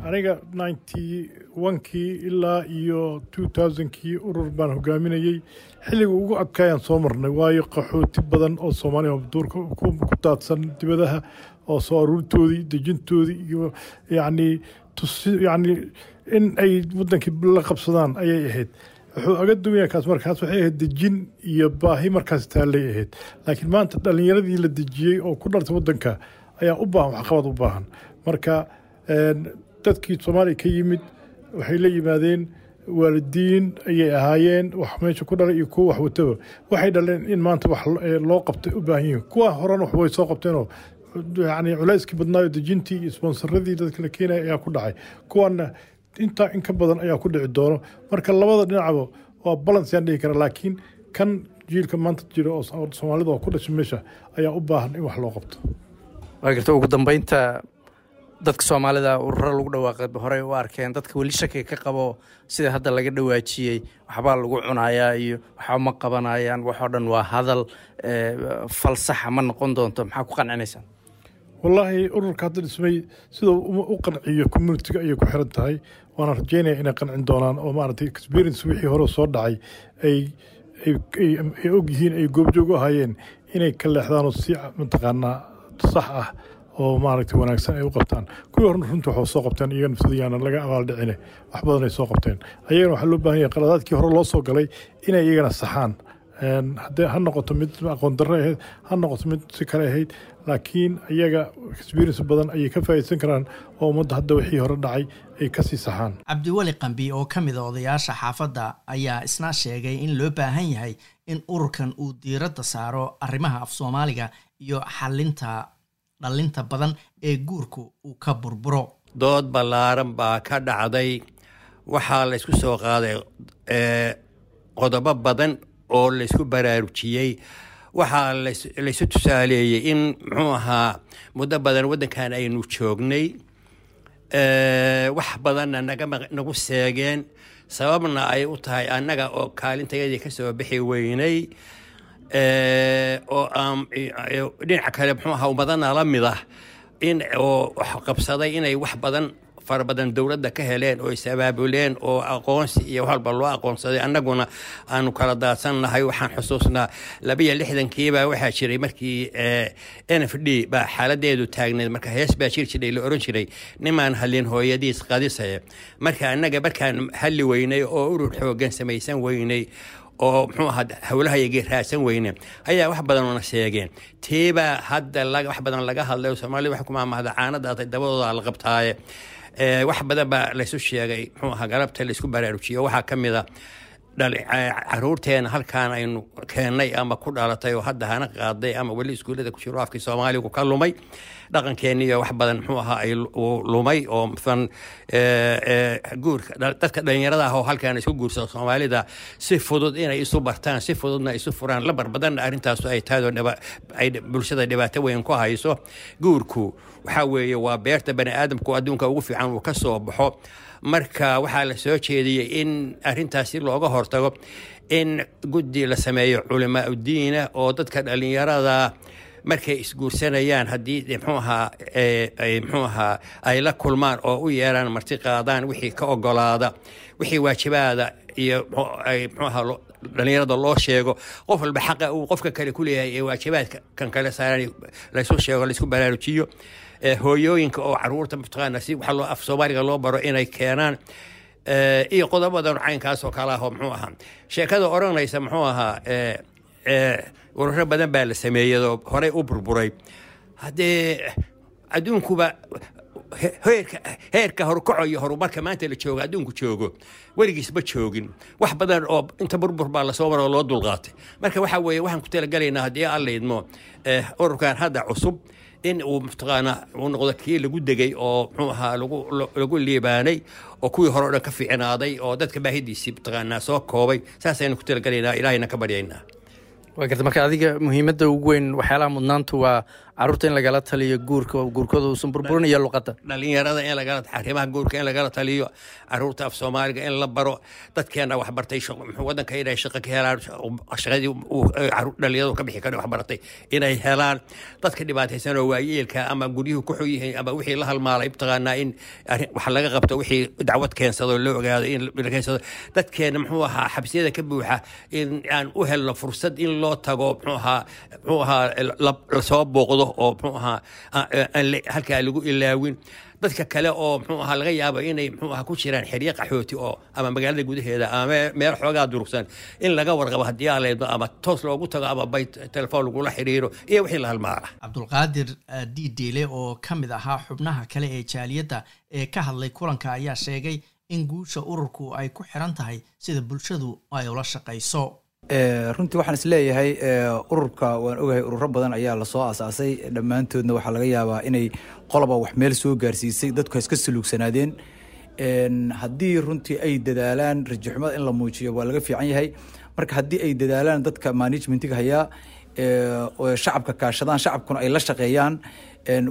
aniga ninety onkii ilaa iyo two thousandkii urur baan hogaaminayey xilliga ugu adkaayaan soo marnay waayo qaxooti badan oo soomaaliya duurka ku daadsan dibadaha oo soo aruurtoodii dejintoodii iyo yacni yacni in ay waddankii la qabsadaan ayay ahayd. Wuxuu aga duwanya kaas markaas waxay ahayd dejin iyo baahi markaas taallay ahayd. Laakiin maanta dhallinyaradii la dejiyey oo ku dhartay waddanka ayaa u baahan waxqabad u baahan. Marka dadkii soomaaliya ka yimid waxay la yimaadeen waalidiin ayay ahaayeen wax meesha ku dhalay iyo kuwa wax wataba. Waxay dhaleen in maanta wax loo qabtay u baahan yihiin. Kuwa horena wax way soo qabteenoo yani culayskii badnaayo dejintii iyo sponsaradii dadka la keenaya ayaa ku dhacay. Kuwana intaa in ka badan ayaa ku dhici doono. Marka labada dhinacba waa balance yaan dhihi kara laakiin kan jiilka maanta jira oo soomaalida oo ku dhashay meesha ayaa u baahan in wax loo qabto. Waa garta ugu dambeynta dadka soomaalida ururo lagu dhawaaqay horey u arkeen dadka weli shakiga ka qabo sida hadda laga dhawaajiyey waxbaa lagu cunayaa iyo waxba ma qabanayaan waxoo dhan waa hadal falsaxa ma noqon doonto maxaa ku qancinaysaan wallaahi ururka hadda dhismay siduu u qanciyo communitiga ayay ku xiran tahay waana rajeynaya inay qancin doonaan oo maaragtay experience wixii hore soo dhacay ay og yihiin ay goobjoog u ahaayeen inay ka leexdaan oo si mataqaanaa sax ah oo maaragtay wanaagsan ay u qabtaan. Kuwii horena runtii waxaa soo qabteen iyaga nafsadayaana laga abaaldhicine wax badan ay soo qabteen. Ayagana waxaa loo baahan yahay qaladaadkii hore loo soo galay inay iyagana saxaan. Ha noqoto mid aqoon darro ahayd ha noqoto mid si kale ahayd laakiin iyaga experience badan ayay ka faa'iidsan karaan oo ummadda hadda wixii hore dhacay ay ka sii saxaan. Cabdiweli qambi oo ka mid a odayaasha xaafadda ayaa isna sheegay in loo baahan yahay in ururkan uu diiradda saaro arrimaha af soomaaliga iyo xalinta dhallinta badan ee guurku uu ka burburo. Dood ballaaran baa ka dhacday. Waxaa la ysku soo qaaday qodobo badan oo laysku baraarujiyey waxaa laysu tusaaleeyey in muxuu ahaa muddo badan waddankan aynu joognay wax badanna nagu seegeen. Sababna ay u tahay annaga oo kaalintayadii ka soo bixi weynay oo dhinaca kale muxuu ahaa ummadana la mid ah in oo qabsaday inay wax badan fara badan dowladda ka heleen oo is-abaabuleen oo aqoonsi iyo walba loo aqoonsaday annaguna aanu kala daadsannahay waxaan xusuusnaa labiyo lixdankiibaa waxaa jiray markii n f d baa xaaladeedu taagneed marka hees baa jir jiray la oran jiray nimaan hadlin hooyadiis qadisaya. Marka annaga markaan halli weynay oo urur xoogan samaysan weynay oo muxuu ahaa howlahayagii raadsan weyne ayaa wax badanna sheegeen. Tiibaa hadda wax badan laga hadlay soomaalida wax kumaamahda caanadaatay dabadooda la qabtaaye wax badan baa laysu sheegay. Muxuu ahaa galabta laysku baraarujiyo. Waxaa ka mid a caruurteena halkaan aynu keennay ama ku dhalatay oo hadda hana qaaday ama weli iskuullada ku jiro afkii soomaaligu ka lumay. Dhaqankeeniyo wax badan muxuu ahaa ay lumay oo masalan guurka dadka dhalinyarada ah oo halkaan isku guursada soomaalida si fudud inay isu bartaan si fududna isu furaan. Labar badanna arrintaasu ay tahay oo ay bulshada dhibaato weyn ku hayso. Guurku waxaa weeye waa beerta bani aadamku adduunka ugu fiican uu ka soo baxo. Marka waxaa la soo jeediyey in arrintaas si looga hortago in guddi la sameeyo culamaa udiina oo dadka dhalinyarada markay isguursanayaan haddii mxuu ahaa mxuu ahaa ay la kulmaan oo u yeeraan marti qaadaan wixii ka ogolaada wixii waajibaada iyo mxuu ahaa dhalinyarada loo sheego. Qof walba xaqa uu qofka kale ku leeyahay ee waajibaadka kale saaran laysu sheego laysku baraarujiyo hooyooyinka oo carruurta mataqaana si waxa loo af soomaaliga loo baro inay keenaan iyo qodobadan caynkaas oo kale ah oo muxuu ahaa. Sheekada odhanaysa muxuu ahaa ururo badan baa la sameeyey oo horey u burburay. Haddee adduunkuba he- heerka horukaco iyo horumarka maanta la joogo adduunku joogo weligiis ma joogin. Wax badan oo inta burbur baa la soo maro oo loo dulqaatay. Marka waxa weeye waxaan ku talagalaynaa haddii aan ururkan hadda cusub in uu mataqaana uu noqdo kii lagu degay oo muxuu ahaa lagu liibaanay oo kuwii hore o dhan ka fiicnaaday oo dadka baahidiisii mataqaanaa soo koobay saasaynu ku talagalaynaa ilaahayna ka baryaynaa. Waa garta marka adiga muhiimadda ugu weyn waxyaalaha mudnaantu waa carruurta in lagala taliyo guurka oo guurkooda uusan burburin iyo luqadda dhalinyarada in lagala arrimaha guurka in lagala taliyo carruurta af soomaaliga in la baro dadkeena wax bartay muxuu wadanka inay shaqo ka helaan shaqadii dhalinyaradu ka bixi kara wax inay helaan dadka dhibaataysan oo waayeelka ama guryuhu ku xun yihiin ama wixii la halmaalay mataqaanaa in wax laga qabto wixii dacwad keensado loo ogaado in la keensado muxuu ahaa xabsiyada ka buuxa in aan u helno fursad in loo tago muxuu ahaa muxuu ahaa la- la soo booqdo oo muxuu ahaa halkaa lagu ilaawin. Dadka kale oo muxuu ahaa laga yaabo inay muxuu ahaa ku jiraan xeryo qaxooti oo ama magaalada gudaheeda ama mee- meel xoogaa durugsan. In laga warqabo haddii leedno ama toos loogu tago ama bay telefoon lagula xiriiro iyo wixii la halmaala. Cabdulqaadir diidiile oo ka mid ahaa xubnaha kale ee jaaliyadda ee ka hadlay kulanka ayaa sheegay in guusha ururku ay ku xiran tahay sida bulshadu ay ula shaqayso runtii waxaan is leeyahay eh, ururka waan ogahay ururo badan ayaa la soo aasaasay. Dhammaantoodna waxaa laga yaabaa inay qoloba wax meel soo gaarsiisay dadku ha iska suluugsanaadeen En, haddii runtii ay dadaalaan rajaxumada in la muujiyo waa laga fiican yahay. Marka haddii ay dadaalaan dadka managementiga hayaa eh, shacabka kaashadaan shacabkuna ay la shaqeeyaan.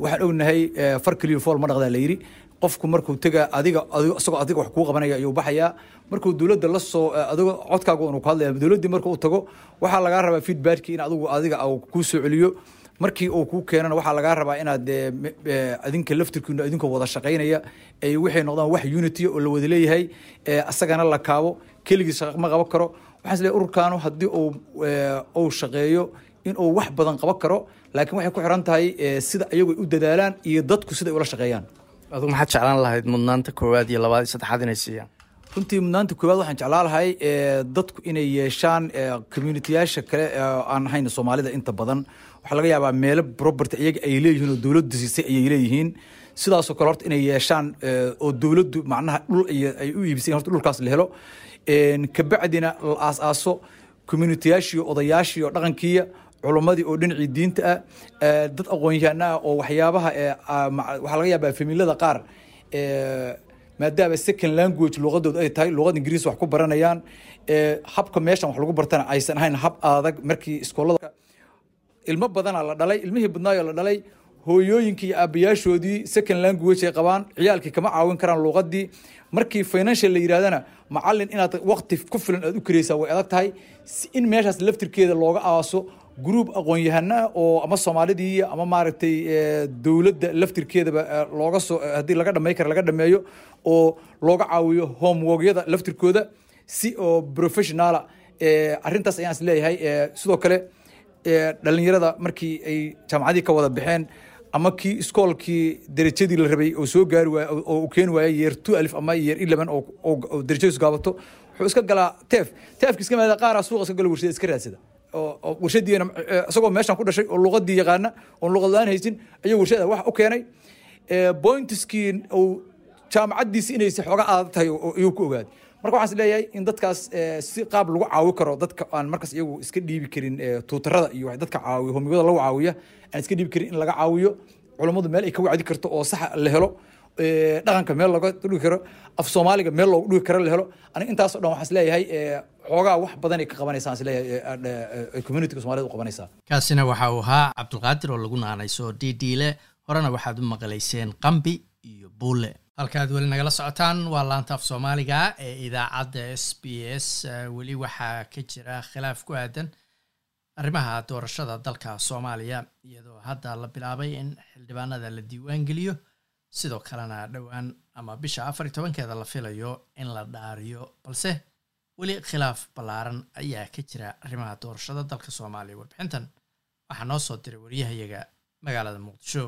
Waxaan ognahay eh, far keliya fool ma dhaqdaa la yidhi qofku markuu tega adiga isagoo adiga wax kuu qabanaya ayuu baxayaa. Markuu dowladda la soo adigo codkaaga unu ku hadlaya dowladdii marka uu tago waxaa lagaa rabaa feedbackki in adigu adiga uu kuu soo celiyo. Markii uu kuu keenana waxaa lagaa rabaa inaad eh, eh, adinka laftirkiinu idinkoo wada shaqaynaya ay waxay noqdaan wax unity oo la wada leeyahay eh, asagana la kaabo keligii shaqo ma qaban karo. Waxaan is leeyahay ururkaanu haddii uu eh, shaqeeyo in uu wax badan qaban karo laakiin waxay ku xiran tahay eh, sida ayagu ay u dadaalaan iyo dadku sida ay ula shaqeeyaan adigu maxaad jeclaan lahayd mudnaanta koowaad iyo labaad iyo saddexaad inay siiyaan? Runtii mudnaanta koowaad waxaan jeclaan lahay eh, dadku inay yeeshaan eh, community-yaasha kale ee aan ahayn soomaalida inta badan. Waxaa laga yaabaa meelo property iyaga ay leeyihiin oo dowladdu siisay ayay leeyihiin. Sidaasoo kale horta inay yeeshaan eh, oo dowladdu macnaha dhul ay u iibisay horta dhulkaas la helo. Kabacdina la aas-aaso community-yaashii odayaashii oo dhaqankiiya culummadii oo dhinacii diinta ah dad aqoon-yahano ah oo waxyaabaha ah, waxaa laga yaabaa familada qaar maadaama second language luqadoodu ay tahay luqada ingiriis wax ku baranayaan habka meeshan wax lagu bartana aysan ahayn hab adag markii iskoolada. Ilmo badanaa la dhalay ilmihii badnaayoo la dhalay hooyooyinkii iyo aabayaashoodii second language ay qabaan ciyaalkii kama caawin karaan luuqadii markii financial la yidhahdana macalin inaad waqti ku filan aad u karaysaa way adag tahay. In meeshaas laftirkeeda looga aaso gruub aqoon-yahano ah oo ama soomaalidii ama maaragtay eh, dowladda laftirkeedaba eh, looga soo eh, haddii laga dhamay kara laga dhameeyo oo looga caawiyo homeworkyada laftirkooda si oo professionala arrintaas ayaan is sidoo kale dhalinyarada markii ay jaamacadii ka wada baxeen ama kii iskoolkii derajadii la rabay oo soo gaari waay oo keeni waayay yeer two alif ama yeer eleven oo derajadiisu gaabato wuxuu iska galaa teef teefki iska maada qaaraa suuqa iska gala warshada iska raadsada warshadiina isagoo meeshan ku dhashay oo luqadii yaqaana oon luqad haysin ayuu warshada wax u keenay. Pointiskii uu jaamacadiisi inaysa xooga adag tahay ayuu ku ogaaday marka waxaan is leeyahay in dadkaas si qaab lagu caawi karo dadka aan markaas iyagu iska dhiibi karin tuutarada iyo dadka caawiyo homigada lagu caawiya aan iska dhiibi karin in laga caawiyo culummadu meel ay ka wacdi karto oo saxa la helo dhaqanka meel looga dhigi karo af soomaaliga meel looga dhigi karo la helo. Aniga intaasoo dhan waxaan is leeyahay xoogaa wax badan ay ka qabanaysaa is leeyahay eh, eh, eh, soomaalida u qabanaysaa kaasina waxa uu ahaa cabdulqaadir oo lagu naanayso diidiile horena waxaad u maqlayseen qambi iyo buule. Halkaad weli nagala socotaan waa laanta af soomaaliga ee idaacadda s b s weli waxaa ka jira khilaaf ku aadan arrimaha doorashada dalka soomaaliya iyadoo hadda la bilaabay in xildhibaanada la diiwaan geliyo sidoo kalena dhowaan ama bisha afar iyo tobankeeda la filayo in la dhaariyo balse weli khilaaf ballaaran ayaa ka jira arrimaha doorashada dalka soomaaliya. Warbixintan waxaa noo soo diray waryahayaga magaalada muqdisho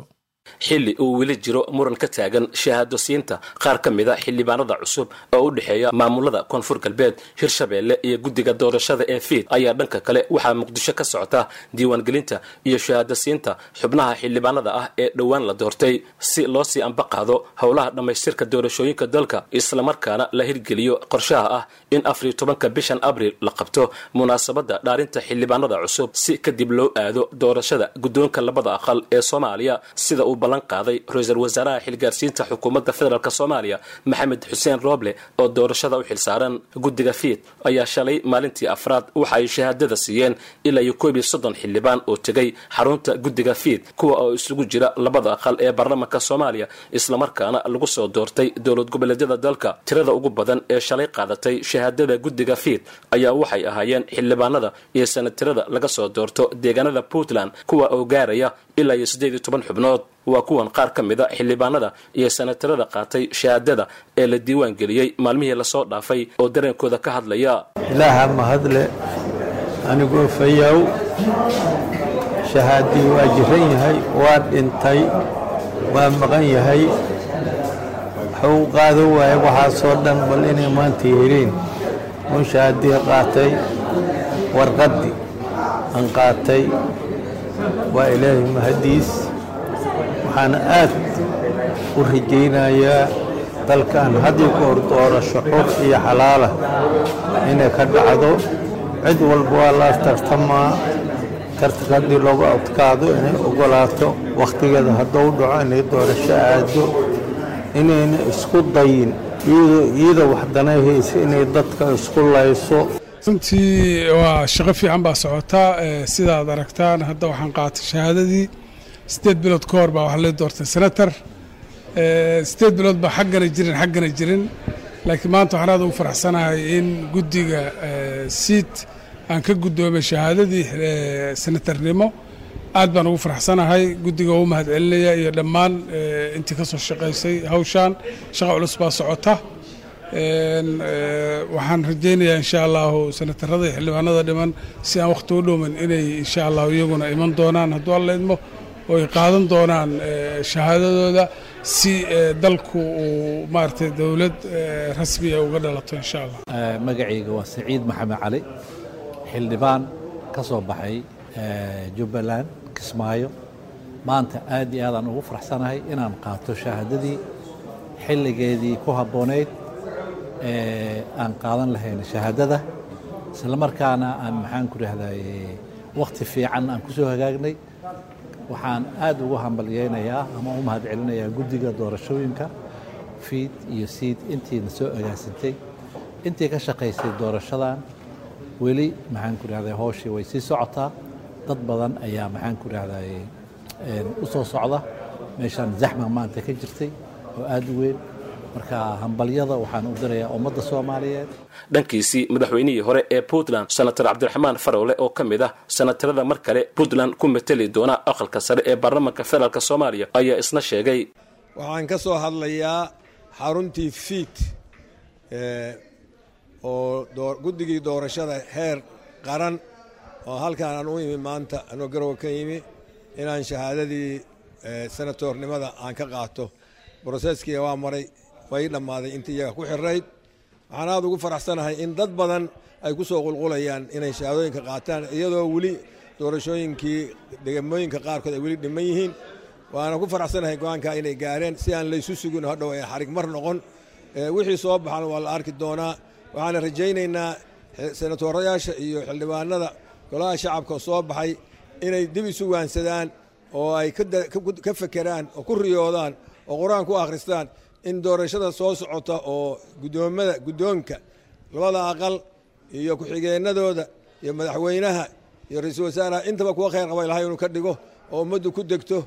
xilli uu weli jiro muran ka taagan shahaado siinta qaar ka mid a xildhibaanada cusub oo u dhexeeya maamulada koonfur galbeed hirshabeelle iyo guddiga doorashada ee fiid ayaa dhanka kale waxaa muqdisho ka socota diiwaangelinta iyo shahaado siinta xubnaha xildhibaanada ah ee dhowaan la doortay. Si loo sii qaado howlaha dhammaystirka doorashooyinka dalka islamarkaana la hirgeliyo qorshaha ah in afar iyo tobanka bishan abriil la qabto munaasabadda dhaarinta xildhibaanada cusub si kadib loo aado doorashada guddoonka labada aqal ee soomaaliya sida uu ballan qaaday ra'iisul wasaaraha xilgaarsiinta xukuumadda federaalk soomaaliya maxamed xuseen rooble oo doorashada u xilsaaran guddiga fiid ayaa shalay maalintii afraad waxa ay shahaadada siiyeen ilaa iyo koob iyo soddon xildhibaan oo tegay xarunta guddiga fiid kuwa oo isugu jira labada aqal ee baarlamaanka soomaaliya islamarkaana lagu soo doortay dowlad goboleedyada dalka. Tirada ugu badan ee shalay qaadatay shahaadada guddiga fiid ayaa waxay ahaayeen xildhibaanada iyo sanatirada laga soo doorto deegaanada puntland kuwa oo gaaraya ilaa iyo siddeed iyo toban xubnood waa kuwan qaar ka mid a xildhibaanada iyo sanatarada qaatay shahaadada ee la diiwaan geliyey maalmihii la soo dhaafay oo dareenkooda ka hadlaya. Ilaaha mahadle anigoo fayow. Shahaadii waa jiran yahay waa dhintay waa maqan yahay. Waxuu qaadan waaya waxaasoo dhan bal inay maanta yeeliin un shahaadii qaatay warqaddii aan qaatay. Waa ilaahay mahadiis waxaan aad u rajaynayaa dalkan haddii ku hor doorasho xur iyo xalaala inay ka dhacdo. Cid walba waa la tartamaa tartanka haddii loogu adkaado inay ogolaato wakhtigeeda hadduu dhaco inay doorasho aado inayna isku dayin. Iyadoo waxdanay haysa inay dadka isku layso. Runtii waa shaqo fiican baa socotaa sidaad aragtaan hadda waxaan qaatay shahaadadii sideed bilood ka hor baa waxaa lee doortay senator. Sideed bilood baa xaggana jirin xaggana jirin. Laakiin maanta waxaan aad ugu faraxsanahay in guddiga siid aan ka guddoomay shahaadadii senatarnimo aad baan ugu faraxsanahay. Guddiga u mahad celinaya iyo dhammaan intii ka soo shaqaysay hawshaan shaqa culus baa socota. Waxaan rajaynayaa insha allahu senatarada iyo xildhibaanada dhiman si aan wakhti u dhowmin inay insha allahu iyaguna iman doonaan. Hadduu alla idmo oo ay qaadan doonaan shahaadadooda si dalku uu maaragtay dowlad rasmiya uga dhalato insha allah magacayga waa saciid maxamed cali xildhibaan ka soo baxay jubbaland kismaayo. Maanta aad iyo aadaan ugu faraxsanahay inaan qaato shahaadadii xilligeedii ku habboonayd aan qaadan lahayn shahaadada. Isla aan maxaan ku dhahday wakhti fiican aan ku soo hagaagnay waxaan aad ugu hambalyeynayaa ama u mahad celinayaa guddiga doorashooyinka fiid iyo siid intiina soo agaasintay intii ka shaqaysay doorashadan. Weli maxaan ku dhahday hooshii way sii socotaa. Dad badan ayaa maxaan ku dhahday u socda. Meeshaan zaxma maanta ka jirtay oo aad u weyn marka hambalyada waxaan u dirayaa ummadda soomaaliyeed. Dhankiisii madaxweynihii hore ee puntland senator cabdiraxmaan farowle oo ka mid ah senatarada mar kale puntland ku mateli doona aqalka sare ee baarlamaanka federaalk soomaaliya ayaa isna sheegay. Waxaan ka soo hadlayaa xaruntii fiid oo guddigii doorashada heer qaran oo halkaan aan u imi maanta anoo garowa ka yimi inaan shahaadadii senatornimada aan ka qaato. Broseskii waa maray way dhammaaday intii iyaga ku xirayd waxaan aad ugu faraxsanahay in dad badan ay ku soo qulqulayaan inay shahaadooyinka qaataan iyadoo weli doorashooyinkii degamooyinka qaarkood ay weli dhiman yihiin. Waana ku faraxsanahay go'aankaa inay gaareen si aan laysu sugin hadhow ee xarig mar noqon. Wixii soo baxan waa la arki doonaa. Waxaana rajaynaynaa senatorayaasha iyo xildhibaanada golaha shacabka soo baxay inay dib isu waansadaan oo ay ka fekeraan oo ku riyoodaan oo qur'aan ku akhristaan in doorashada soo socota oo gudoomada guddoonka labada aqal iyo ku-xigeenadooda iyo madaxweynaha iyo ra'iisul wasaaraha intaba kuwa khayr qaba ilahay inuu ka dhigo oo ummaddu ku degto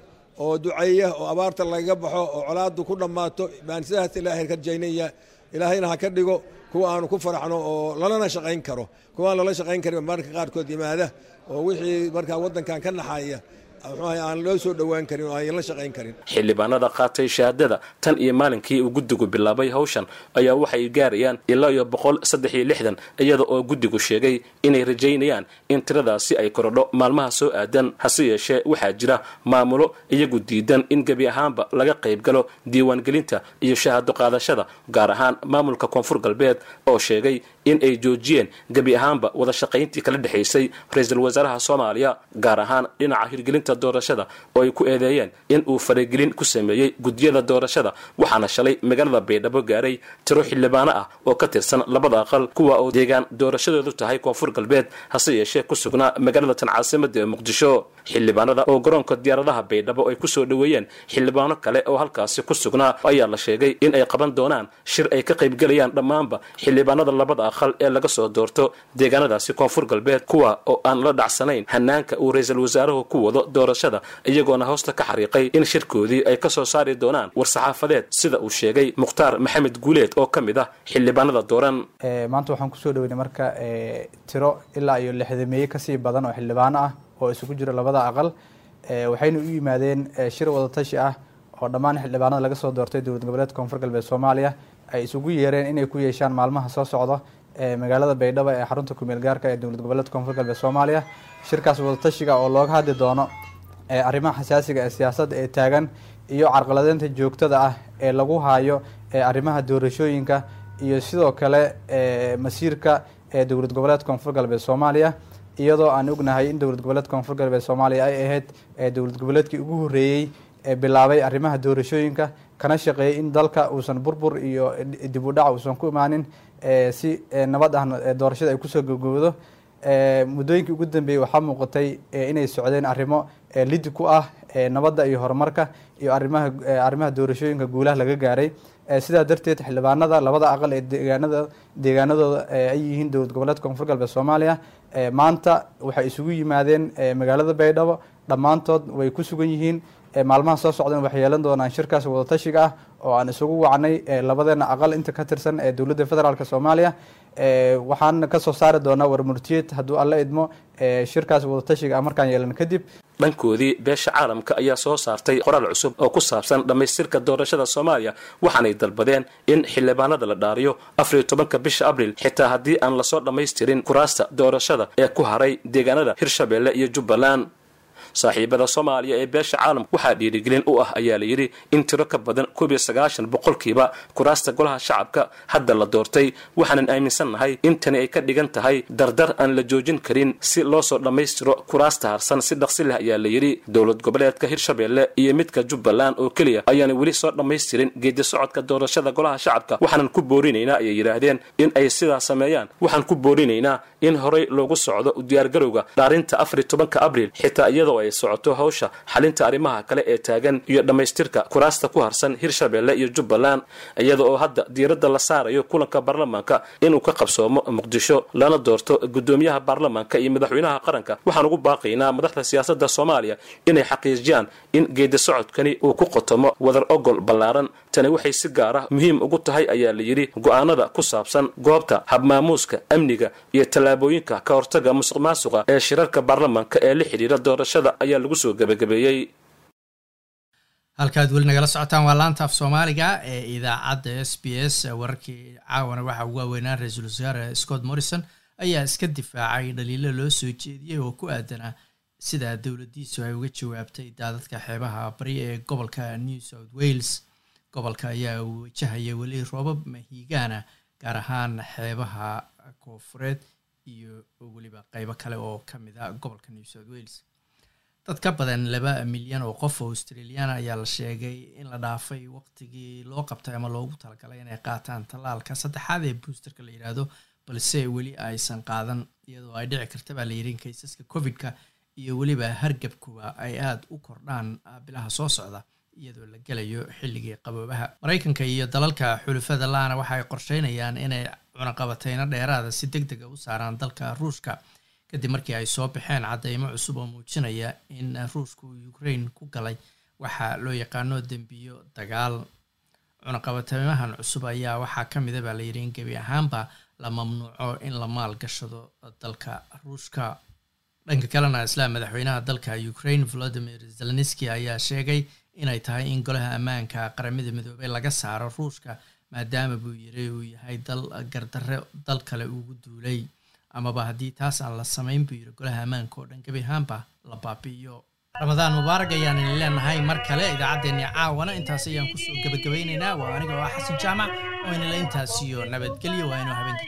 oo duceeya oo abaarta lagaga baxo oo colaaddu ku dhammaato baan sidaas ilaahay rajaynaya ilaahayna ha ka dhigo kuwa aanu ku faraxno oo lalana shaqayn karo kuwaan lala shaqayn karin marka qaarkood yimaada oo wixii markaa waddankan ka naxaya aan loo soo dhowaan karin oo aan shaqayn karin. Xildhibaanada qaatay shahaadada tan iyo maalinkii uu guddigu bilaabay hawshan ayaa waxay gaarayaan ilaa iyo boqol saddex iyo lixdan iyada oo guddigu sheegay inay rajaynayaan in tiradaasi ay korodho maalmaha soo aadan. Hase yeeshee waxaa jira maamulo iyagu diidan in gebi ahaanba laga qayb galo diiwaangelinta iyo shahaado qaadashada gaar ahaan maamulka koonfur galbeed oo sheegay in ay joojiyeen gebi ahaanba wada shaqayntii kala dhexaysay ra'iisul wasaaraha soomaaliya gaar ahaan dhinaca hirgelinta doorashada oo ay ku eedeeyeen in uu faragelin ku sameeyey guddiyada doorashada waxaana shalay magaalada baydhabo gaaray tiro xildhibaano ah oo ka tirsan labada aqal kuwa oo deegaan doorashadoodu tahay koonfur galbeed hase yeeshee ku sugnaa magaalada tan caasimada ee muqdisho xildhibaanada oo garoonka diyaaradaha baydhabo ay ku soo dhoweeyeen xildhibaano kale oo halkaasi ku sugnaa ayaa la sheegay in ay qaban doonaan shir ay ka qaybgelayaan dhammaanba xildhibaanada labada aqal ee laga soo doorto deegaanadaasi koonfur galbeed kuwa oo aan la dhacsanayn. Hanaanka uu ra'iisul wasaaruhu ku wado doorashada iyagoona hoosta ka xariiqay in shirkoodii ay ka soo saari doonaan war-saxaafadeed sida uu sheegay mukhtaar maxamed guuleed oo ka mid ah xildhibaanada dooran. Maanta waxaan ku soo dhaweynay marka tiro ilaa iyo lixdameeye ka sii badan oo xildhibaano ah oo isugu jiro labada aqal waxayna u yimaadeen shir wadatashi ah oo dhammaan xildhibaanada laga soo doortay dowlad goboleedka koonfur galbeed soomaaliya ay isugu yeereen inay ku yeeshaan maalmaha soo socda magaalada baydhabo ee xarunta kumeel gaarka ee dowlad goboleedka koonfur galbeed soomaaliya shirkaas wadatashiga oo looga hadli doono arrimaha xasaasiga ee siyaasadda ee taagan iyo carqaladeynta joogtada ah ee lagu hayo arrimaha doorashooyinka iyo sidoo kale masiirka ee dowlad goboleedka koonfur galbeed soomaaliya iyadoo aan ognahay in dowlad goboleedka koonfur galbeed soomaaliya ay ahayd dowlad goboleedkii ugu horreeyey ee bilaabay arrimaha doorashooyinka kana shaqeeyay in dalka uusan burbur iyo dib u uusan ku imaanin si nabad ah doorashada ay ku soo gogowdo muddooyinkii ugu dambeeyey waxaa muuqatay inay socdeen arrimo lidi ku ah nabadda iyo horumarka iyo arimaha arrimaha doorashooyinka guulaha laga gaaray. Sidaa darteed xildhibaanada labada aqal ee deegaanada deegaanadooda ay yihiin dowlad goboleedka koonfur galbeed soomaaliya maanta waxay isugu yimaadeen magaalada baydhabo. Dhammaantood way ku sugan yihiin. Maalmaha soo socdan waxay yeelan doonaan shirkaas wadatashiga ah oo aan isugu wacnay labadeena aqal inta ka tirsan ee dowladda federaalk soomaaliya waxaan ka soo saari doonaa warmurtiyeed hadduu alla idmo shirkaas wadatashiga ah markaan yeelan kadib. Dhankoodii beesha caalamka ayaa soo saartay qoraal cusub oo ku saabsan dhammaystirka doorashada soomaaliya waxaanay dalbadeen in xildhibaanada la dhaariyo afariyo tobanka bisha abril xitaa haddii aan la soo dhammaystirin kuraasta doorashada ee ku haray deegaanada hirshabeelle iyo jubbaland saaxiibada soomaaliya ee beesha caalamka waxaa dhiirigelin u ah ayaa layidhi in tiro ka badan boqolkiiba kuraasta golaha shacabka hadda la doortay. Waxaanan aaminsannahay in tani ay ka dhigan tahay dardar aan la joojin karin si loo soo dhammaystiro kuraasta harsan. Si dhaqsi leh ayaa layidhi dowlad goboleedka hirshabeelle iyo midka jubbaland oo keliya ayaana weli soo dhammaystirin geedi socodka doorashada golaha shacabka. Waxaanan ku boorinaynaa ayay yidhaahdeen in ay sidaa sameeyaan. Waxaan ku boorinaynaa in horey loogu socdo diyaargarowga dhaarinta afariy tobanka abril xitaa iyadoo socoto hawsha xalinta arrimaha kale ee taagan iyo dhammaystirka kuraasta ku harsan hirshabeelle iyo jubbaland iyada oo hadda diiradda la saarayo kulanka baarlamaanka inuu ka qabsoomo muqdisho lana doorto guddoomiyaha baarlamaanka iyo madaxweynaha qaranka. Waxaan ugu baaqaynaa madaxda siyaasadda soomaaliya inay xaqiijiyaan in geedi socodkani uu ku qotomo wadar ogol ballaaran tani waxay si gaar ah muhiim ugu tahay ayaa la yidhi go'aanada ku saabsan goobta habmaamuuska amniga iyo tallaabooyinka ka hortaga musuq maasuqa ee shirarka baarlamaanka ee la xidhiira doorashada ayaa lagu soo gebagabeeyey halkaad weli nagala socotaan waa laanta af soomaaliga ee idaacadda s b s. Wararkii caawana waxaa ugu waaweynaa ra'iisul wasaare scott morrison ayaa iska difaacay dhaliilo loo soo jeediyey oo ku aadanaa sida dowladdiisu ay uga jawaabtay daadadka xeebaha bari ee gobolka new south wales gobolka ayaa wajahaya weli roobab mahiigaana gaar ahaan xeebaha koofureed iyo weliba qeybo kale oo ka mid a gobolka new south wales. Dad ka badan laba milyan oo qof oo australiana ayaa la sheegay in la dhaafay waqtigii loo qabtay ama loogu talagalay inay qaataan tallaalka saddexaad ee boosterka la yidhaahdo balse weli aysan qaadan iyadoo ay dhici karta baa la yidhi in kaysaska covid-ka iyo weliba hargabkuba ay aada u kordhaan bilaha soo socda iyadoo la gelayo xilligii qaboobaha. Maraykanka iyo dalalka xulufada laana waxa ay qorsheynayaan inay cunaqabateyno dheeraada si deg dega u saaraan dalka ruushka. Kadib markii ay soo baxeen caddeymo cusub oo muujinaya in ruushku ukraine ku galay waxaa loo yaqaano dembiyo dagaal. Cunaqabateymahan cusub ayaa waxaa ka mida baa layidhi in gebi ahaanba la mamnuuco in la maal gashado dalka ruushka. Dhanka kalena isla madaxweynaha dalka ukraine volodimir zelenski ayaa sheegay inay tahay in golaha ammaanka qaramada midoobey laga saaro ruushka maadaama buu yiri uu yahay dal gardarre dal kale ugu duulay. Amaba haddii taas aan la samayn buu yiri golaha ammaanka oo dhan gebi ahaanba la baabi'iyo. Ramadaan mubaarak ayaan idin leenahay mar kale idaacaddeenni caawana intaas ayaan ku soo gebagabaynaynaa waa aniga oo ah xasan jaamac oo inala intaasiyo nabadgelyo waa inuu habeenka